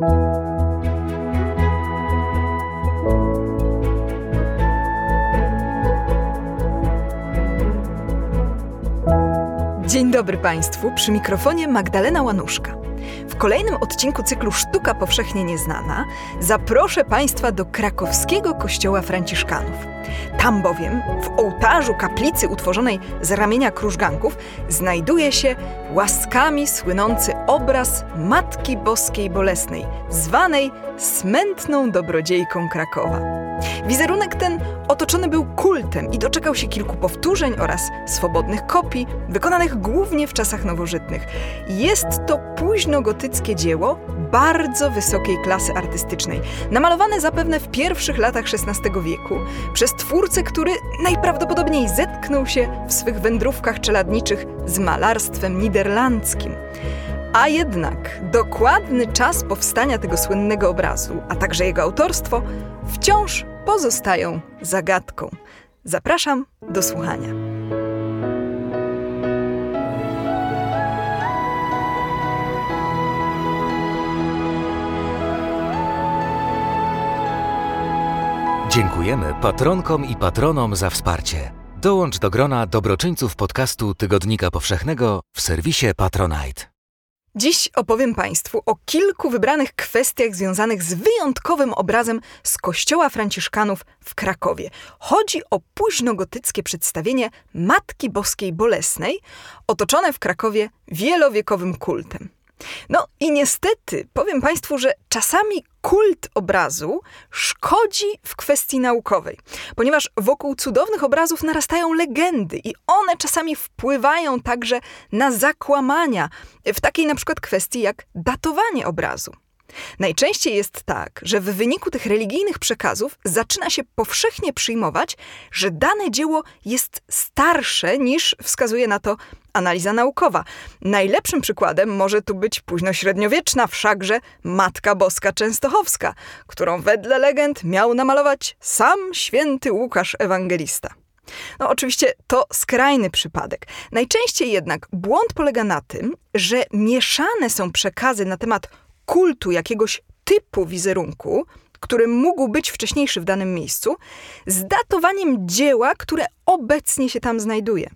you Dzień dobry Państwu, przy mikrofonie Magdalena Łanuszka. W kolejnym odcinku cyklu Sztuka Powszechnie Nieznana zaproszę Państwa do krakowskiego kościoła Franciszkanów. Tam bowiem, w ołtarzu kaplicy utworzonej z ramienia krużganków, znajduje się łaskami słynący obraz Matki Boskiej Bolesnej, zwanej smętną dobrodziejką Krakowa. Wizerunek ten otoczony był kultem i doczekał się kilku powtórzeń oraz swobodnych kopii, wykonanych głównie w czasach nowożytnych. Jest to późnogotyckie dzieło bardzo wysokiej klasy artystycznej, namalowane zapewne w pierwszych latach XVI wieku przez twórcę, który najprawdopodobniej zetknął się w swych wędrówkach czeladniczych z malarstwem niderlandzkim. A jednak dokładny czas powstania tego słynnego obrazu, a także jego autorstwo, wciąż pozostają zagadką. Zapraszam do słuchania. Dziękujemy patronkom i patronom za wsparcie. Dołącz do grona dobroczyńców podcastu Tygodnika Powszechnego w serwisie Patronite. Dziś opowiem Państwu o kilku wybranych kwestiach związanych z wyjątkowym obrazem z kościoła Franciszkanów w Krakowie. Chodzi o późnogotyckie przedstawienie Matki Boskiej Bolesnej, otoczone w Krakowie wielowiekowym kultem. No i niestety powiem Państwu, że czasami kult obrazu szkodzi w kwestii naukowej, ponieważ wokół cudownych obrazów narastają legendy i one czasami wpływają także na zakłamania w takiej na przykład kwestii jak datowanie obrazu. Najczęściej jest tak, że w wyniku tych religijnych przekazów zaczyna się powszechnie przyjmować, że dane dzieło jest starsze niż wskazuje na to analiza naukowa. Najlepszym przykładem może tu być późnośredniowieczna wszakże Matka Boska Częstochowska, którą wedle legend miał namalować sam święty Łukasz Ewangelista. No, oczywiście to skrajny przypadek. Najczęściej jednak błąd polega na tym, że mieszane są przekazy na temat kultu jakiegoś typu wizerunku, który mógł być wcześniejszy w danym miejscu, z datowaniem dzieła, które obecnie się tam znajduje.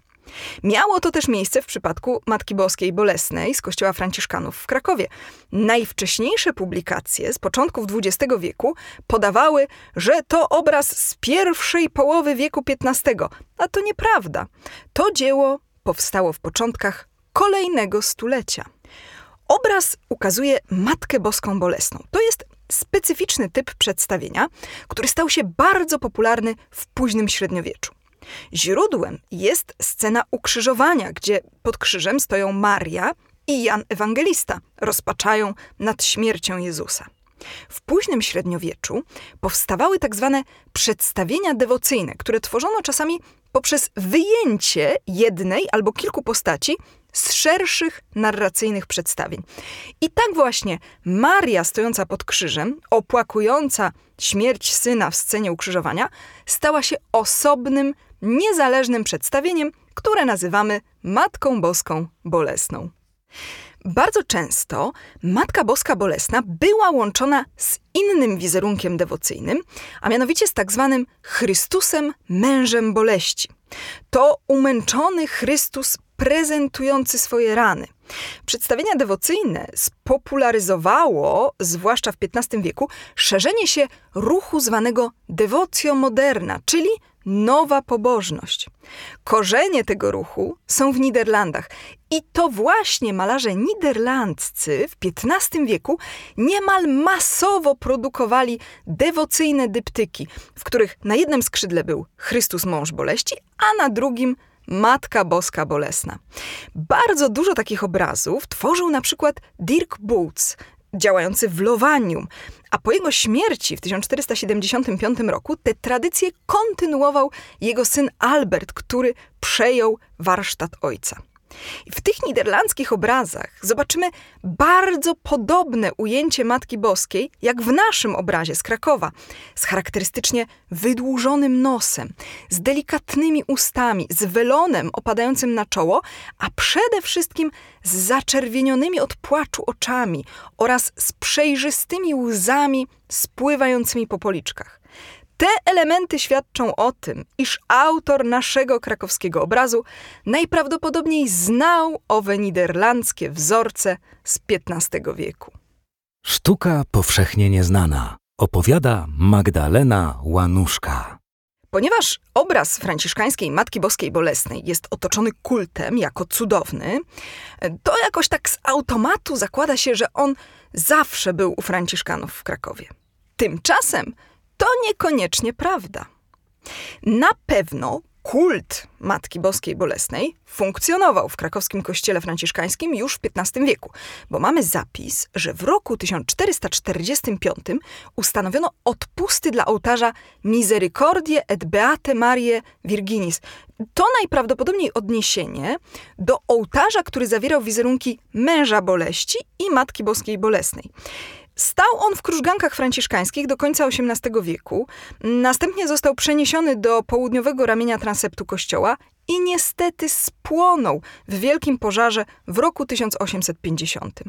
Miało to też miejsce w przypadku Matki Boskiej Bolesnej z kościoła Franciszkanów w Krakowie. Najwcześniejsze publikacje z początków XX wieku podawały, że to obraz z pierwszej połowy wieku XV, a to nieprawda. To dzieło powstało w początkach kolejnego stulecia. Obraz ukazuje Matkę Boską Bolesną. To jest specyficzny typ przedstawienia, który stał się bardzo popularny w późnym średniowieczu. Źródłem jest scena ukrzyżowania, gdzie pod krzyżem stoją Maria i Jan Ewangelista, rozpaczają nad śmiercią Jezusa. W późnym średniowieczu powstawały tak zwane przedstawienia dewocyjne, które tworzono czasami poprzez wyjęcie jednej albo kilku postaci z szerszych narracyjnych przedstawień. I tak właśnie Maria stojąca pod krzyżem, opłakująca śmierć syna w scenie ukrzyżowania, stała się osobnym, niezależnym przedstawieniem, które nazywamy Matką Boską Bolesną. Bardzo często Matka Boska Bolesna była łączona z innym wizerunkiem dewocyjnym, a mianowicie z tak zwanym Chrystusem mężem boleści. To umęczony Chrystus prezentujący swoje rany. Przedstawienia dewocyjne spopularyzowało, zwłaszcza w XV wieku, szerzenie się ruchu zwanego devocio moderna, czyli nowa pobożność. Korzenie tego ruchu są w Niderlandach i to właśnie malarze niderlandzcy w XV wieku niemal masowo produkowali dewocyjne dyptyki, w których na jednym skrzydle był Chrystus mąż boleści, a na drugim Matka Boska Bolesna. Bardzo dużo takich obrazów tworzył na przykład Dirk Boots, działający w Lowanium, a po jego śmierci w 1475 roku tę tradycję kontynuował jego syn Albert, który przejął warsztat ojca. I w tych niderlandzkich obrazach zobaczymy bardzo podobne ujęcie Matki Boskiej, jak w naszym obrazie z Krakowa, z charakterystycznie wydłużonym nosem, z delikatnymi ustami, z welonem opadającym na czoło, a przede wszystkim z zaczerwienionymi od płaczu oczami oraz z przejrzystymi łzami spływającymi po policzkach. Te elementy świadczą o tym, iż autor naszego krakowskiego obrazu najprawdopodobniej znał owe niderlandzkie wzorce z XV wieku. Sztuka powszechnie nieznana. Opowiada Magdalena Łanuszka. Ponieważ obraz franciszkańskiej Matki Boskiej Bolesnej jest otoczony kultem jako cudowny, to jakoś tak z automatu zakłada się, że on zawsze był u Franciszkanów w Krakowie. Tymczasem to niekoniecznie prawda. Na pewno kult Matki Boskiej Bolesnej funkcjonował w krakowskim kościele franciszkańskim już w XV wieku, bo mamy zapis, że w roku 1445 ustanowiono odpusty dla ołtarza Misericordie et Beate Marie Virginis. To najprawdopodobniej odniesienie do ołtarza, który zawierał wizerunki męża boleści i Matki Boskiej Bolesnej. Stał on w krużgankach franciszkańskich do końca XVIII wieku. Następnie został przeniesiony do południowego ramienia transeptu kościoła i niestety spłonął w wielkim pożarze w roku 1850.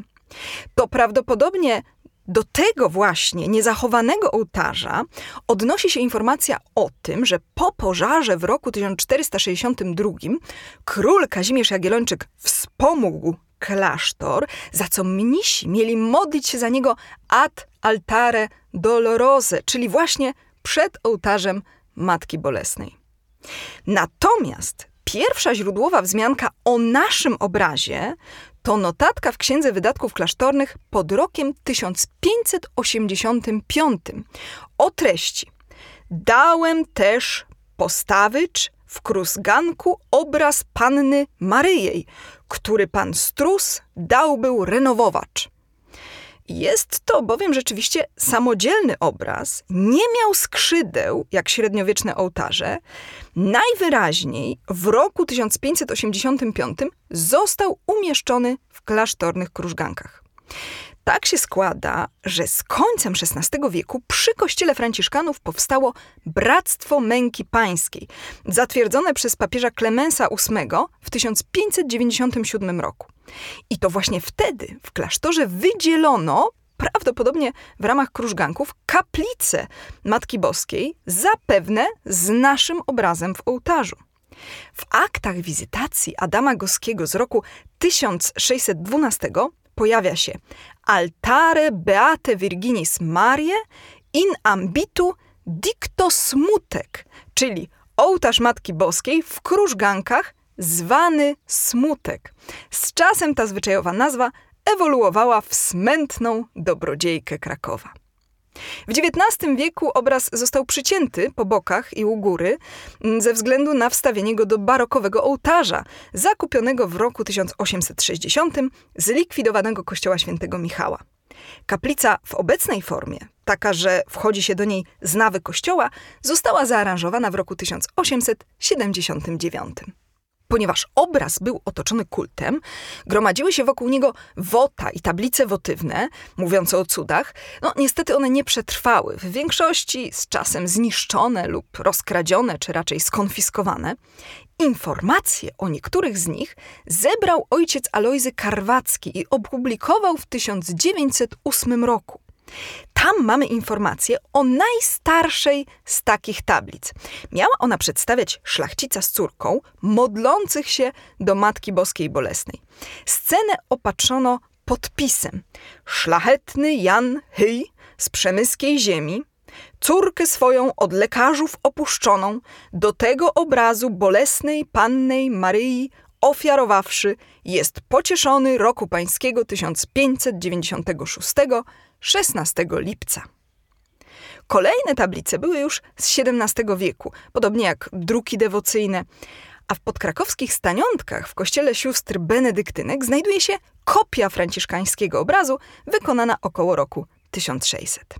To prawdopodobnie do tego właśnie niezachowanego ołtarza odnosi się informacja o tym, że po pożarze w roku 1462 król Kazimierz Jagiellończyk wspomógł klasztor, za co mnisi mieli modlić się za niego ad altare dolorose, czyli właśnie przed ołtarzem Matki Bolesnej. Natomiast pierwsza źródłowa wzmianka o naszym obrazie to notatka w Księdze Wydatków Klasztornych pod rokiem 1585 o treści Dałem też postawycz w krusganku obraz panny Maryjej, który pan Strus dał był renowowacz. Jest to bowiem rzeczywiście samodzielny obraz, nie miał skrzydeł jak średniowieczne ołtarze. Najwyraźniej w roku 1585 został umieszczony w klasztornych krużgankach. Tak się składa, że z końcem XVI wieku przy kościele Franciszkanów powstało Bractwo Męki Pańskiej, zatwierdzone przez papieża Klemensa VIII w 1597 roku. I to właśnie wtedy w klasztorze wydzielono, prawdopodobnie w ramach krużganków, kaplicę Matki Boskiej, zapewne z naszym obrazem w ołtarzu. W aktach wizytacji Adama Goskiego z roku 1612 pojawia się Altare Beate Virginis Marie in ambitu dicto smutek, czyli ołtarz Matki Boskiej w krużgankach zwany smutek. Z czasem ta zwyczajowa nazwa ewoluowała w smętną dobrodziejkę Krakowa. W XIX wieku obraz został przycięty po bokach i u góry mm, ze względu na wstawienie go do barokowego ołtarza, zakupionego w roku 1860 zlikwidowanego kościoła świętego Michała. Kaplica w obecnej formie, taka, że wchodzi się do niej z nawy kościoła, została zaaranżowana w roku 1879. Ponieważ obraz był otoczony kultem, gromadziły się wokół niego wota i tablice wotywne, mówiące o cudach. No, niestety one nie przetrwały, w większości z czasem zniszczone lub rozkradzione, czy raczej skonfiskowane. Informacje o niektórych z nich zebrał ojciec Alojzy Karwacki i opublikował w 1908 roku. Tam mamy informację o najstarszej z takich tablic. Miała ona przedstawiać szlachcica z córką, modlących się do Matki Boskiej Bolesnej. Scenę opatrzono podpisem. Szlachetny Jan Hyj z przemyskiej ziemi, córkę swoją od lekarzów opuszczoną, do tego obrazu bolesnej pannej Maryi ofiarowawszy, jest pocieszony roku pańskiego 1596 16 lipca. Kolejne tablice były już z XVII wieku, podobnie jak druki dewocyjne, a w podkrakowskich staniątkach w kościele sióstr benedyktynek znajduje się kopia franciszkańskiego obrazu wykonana około roku 1600.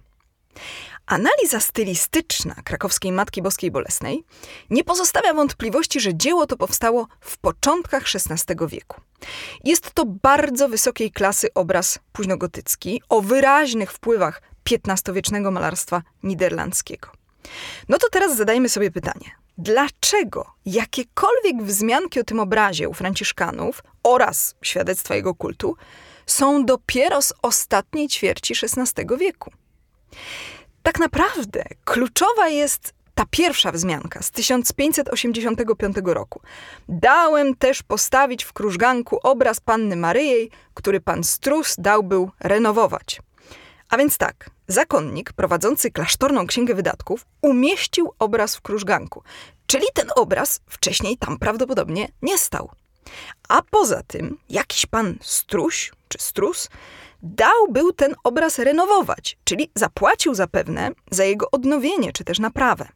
Analiza stylistyczna krakowskiej Matki Boskiej Bolesnej nie pozostawia wątpliwości, że dzieło to powstało w początkach XVI wieku. Jest to bardzo wysokiej klasy obraz późnogotycki o wyraźnych wpływach XV-wiecznego malarstwa niderlandzkiego. No to teraz zadajmy sobie pytanie. Dlaczego jakiekolwiek wzmianki o tym obrazie u Franciszkanów oraz świadectwa jego kultu są dopiero z ostatniej ćwierci XVI wieku? Tak naprawdę kluczowa jest ta pierwsza wzmianka z 1585 roku. Dałem też postawić w krużganku obraz panny Maryjej, który pan Strus dał był renowować. A więc tak, zakonnik prowadzący klasztorną księgę wydatków umieścił obraz w krużganku, czyli ten obraz wcześniej tam prawdopodobnie nie stał. A poza tym jakiś pan Struś czy Strus dał był ten obraz renowować, czyli zapłacił zapewne za jego odnowienie czy też naprawę.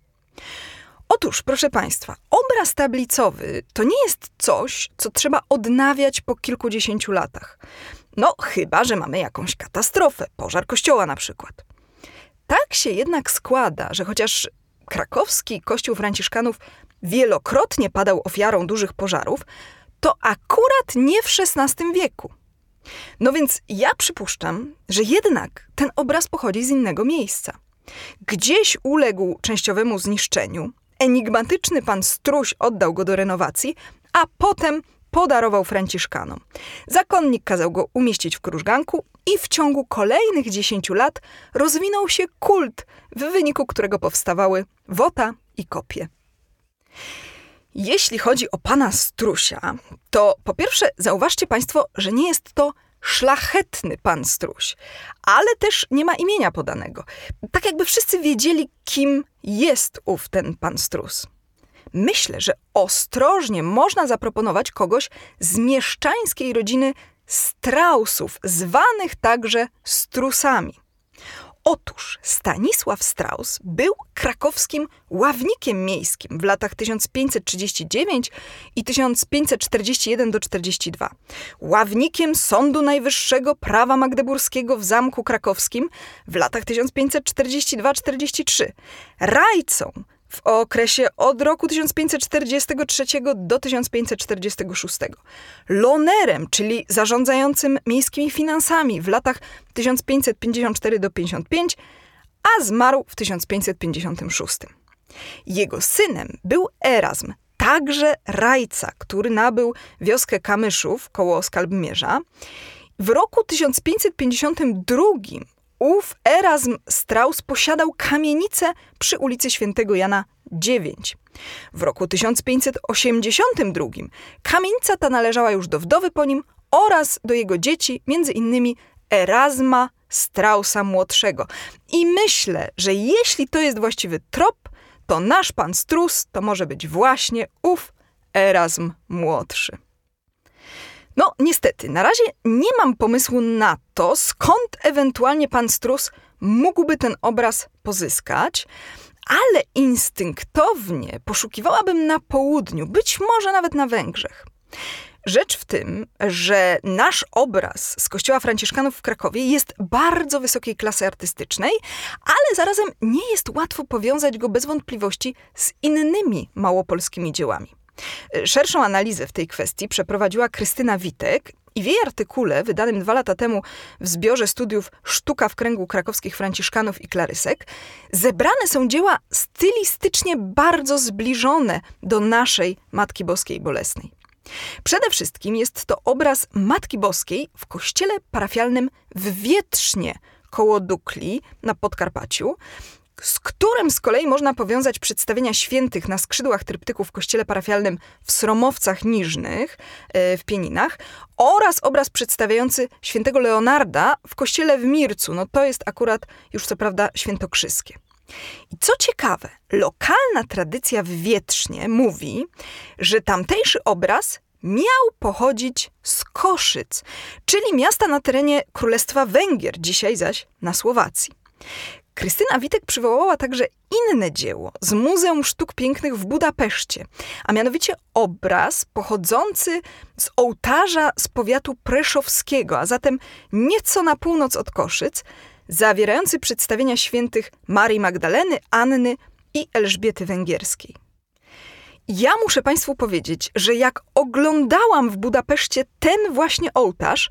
Otóż, proszę Państwa, obraz tablicowy to nie jest coś, co trzeba odnawiać po kilkudziesięciu latach. No, chyba, że mamy jakąś katastrofę, pożar kościoła na przykład. Tak się jednak składa, że chociaż krakowski kościół franciszkanów wielokrotnie padał ofiarą dużych pożarów, to akurat nie w XVI wieku. No więc ja przypuszczam, że jednak ten obraz pochodzi z innego miejsca. Gdzieś uległ częściowemu zniszczeniu, enigmatyczny pan Struś oddał go do renowacji, a potem podarował Franciszkanom. Zakonnik kazał go umieścić w krużganku i w ciągu kolejnych dziesięciu lat rozwinął się kult, w wyniku którego powstawały wota i kopie. Jeśli chodzi o pana Strusia, to po pierwsze zauważcie Państwo, że nie jest to szlachetny pan Struś, ale też nie ma imienia podanego. Tak jakby wszyscy wiedzieli, kim jest ów ten pan Strus. Myślę, że ostrożnie można zaproponować kogoś z mieszczańskiej rodziny Strausów, zwanych także Strusami. Otóż Stanisław Strauss był krakowskim ławnikiem miejskim w latach 1539 i 1541 do 42. Ławnikiem Sądu Najwyższego Prawa Magdeburskiego w Zamku Krakowskim w latach 1542-43. Rajcą w okresie od roku 1543 do 1546. Lonerem, czyli zarządzającym miejskimi finansami w latach 1554 do 55, a zmarł w 1556. Jego synem był Erasm, także rajca, który nabył wioskę Kamyszów koło Skalbmierza. W roku 1552 ów Erasm Strauss posiadał kamienicę przy ulicy Świętego Jana 9. W roku 1582 kamienica ta należała już do wdowy po nim oraz do jego dzieci, między innymi Erasma Straussa młodszego. I myślę, że jeśli to jest właściwy trop, to nasz pan Strus to może być właśnie ów Erasm młodszy. No, niestety, na razie nie mam pomysłu na to, skąd ewentualnie pan Strus mógłby ten obraz pozyskać, ale instynktownie poszukiwałabym na południu, być może nawet na Węgrzech. Rzecz w tym, że nasz obraz z Kościoła Franciszkanów w Krakowie jest bardzo wysokiej klasy artystycznej, ale zarazem nie jest łatwo powiązać go bez wątpliwości z innymi małopolskimi dziełami. Szerszą analizę w tej kwestii przeprowadziła Krystyna Witek i w jej artykule, wydanym dwa lata temu w zbiorze studiów Sztuka w kręgu krakowskich Franciszkanów i Klarysek, zebrane są dzieła stylistycznie bardzo zbliżone do naszej Matki Boskiej Bolesnej. Przede wszystkim jest to obraz Matki Boskiej w kościele parafialnym w Wietrznie koło Dukli na Podkarpaciu, z którym z kolei można powiązać przedstawienia świętych na skrzydłach tryptyku w kościele parafialnym w Sromowcach Niżnych e, w Pieninach oraz obraz przedstawiający świętego Leonarda w kościele w Mircu. No to jest akurat już co prawda świętokrzyskie. I co ciekawe, lokalna tradycja w Wietrznie mówi, że tamtejszy obraz miał pochodzić z Koszyc, czyli miasta na terenie Królestwa Węgier, dzisiaj zaś na Słowacji. Krystyna Witek przywołała także inne dzieło z Muzeum Sztuk Pięknych w Budapeszcie, a mianowicie obraz pochodzący z ołtarza z powiatu preszowskiego, a zatem nieco na północ od Koszyc, zawierający przedstawienia świętych Marii Magdaleny, Anny i Elżbiety Węgierskiej. Ja muszę Państwu powiedzieć, że jak oglądałam w Budapeszcie ten właśnie ołtarz,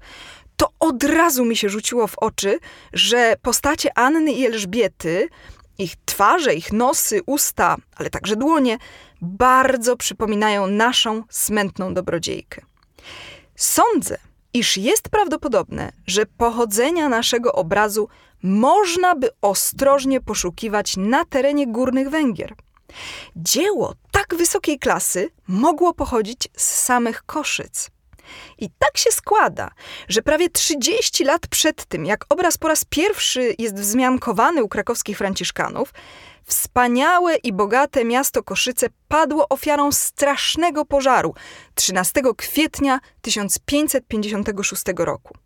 to od razu mi się rzuciło w oczy, że postacie Anny i Elżbiety, ich twarze, ich nosy, usta, ale także dłonie, bardzo przypominają naszą smętną dobrodziejkę. Sądzę, iż jest prawdopodobne, że pochodzenia naszego obrazu można by ostrożnie poszukiwać na terenie górnych Węgier. Dzieło tak wysokiej klasy mogło pochodzić z samych Koszyc. I tak się składa, że prawie 30 lat przed tym, jak obraz po raz pierwszy jest wzmiankowany u krakowskich Franciszkanów, wspaniałe i bogate miasto Koszyce padło ofiarą strasznego pożaru 13 kwietnia 1556 roku.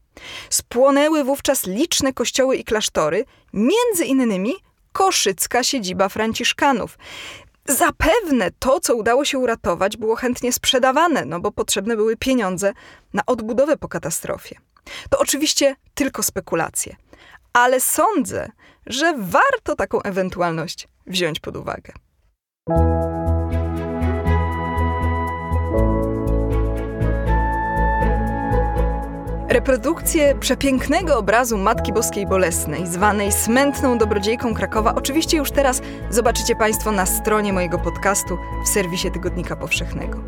Spłonęły wówczas liczne kościoły i klasztory, między innymi koszycka siedziba Franciszkanów. Zapewne to, co udało się uratować, było chętnie sprzedawane, no bo potrzebne były pieniądze na odbudowę po katastrofie. To oczywiście tylko spekulacje, ale sądzę, że warto taką ewentualność wziąć pod uwagę. Reprodukcję przepięknego obrazu Matki Boskiej Bolesnej, zwanej smętną dobrodziejką Krakowa, oczywiście już teraz zobaczycie Państwo na stronie mojego podcastu w serwisie Tygodnika Powszechnego.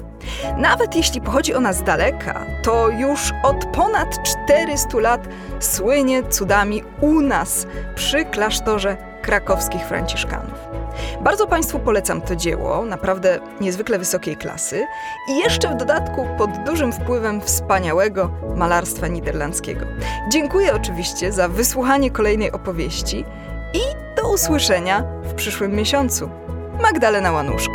Nawet jeśli pochodzi ona z daleka, to już od ponad 400 lat słynie cudami u nas przy klasztorze krakowskich Franciszkanów. Bardzo Państwu polecam to dzieło, naprawdę niezwykle wysokiej klasy i jeszcze w dodatku pod dużym wpływem wspaniałego malarstwa niderlandzkiego. Dziękuję oczywiście za wysłuchanie kolejnej opowieści i do usłyszenia w przyszłym miesiącu. Magdalena Łanuszka.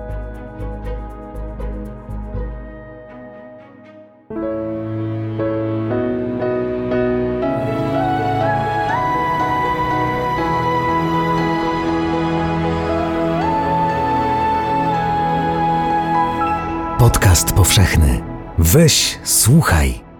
powszechny. Weź, słuchaj.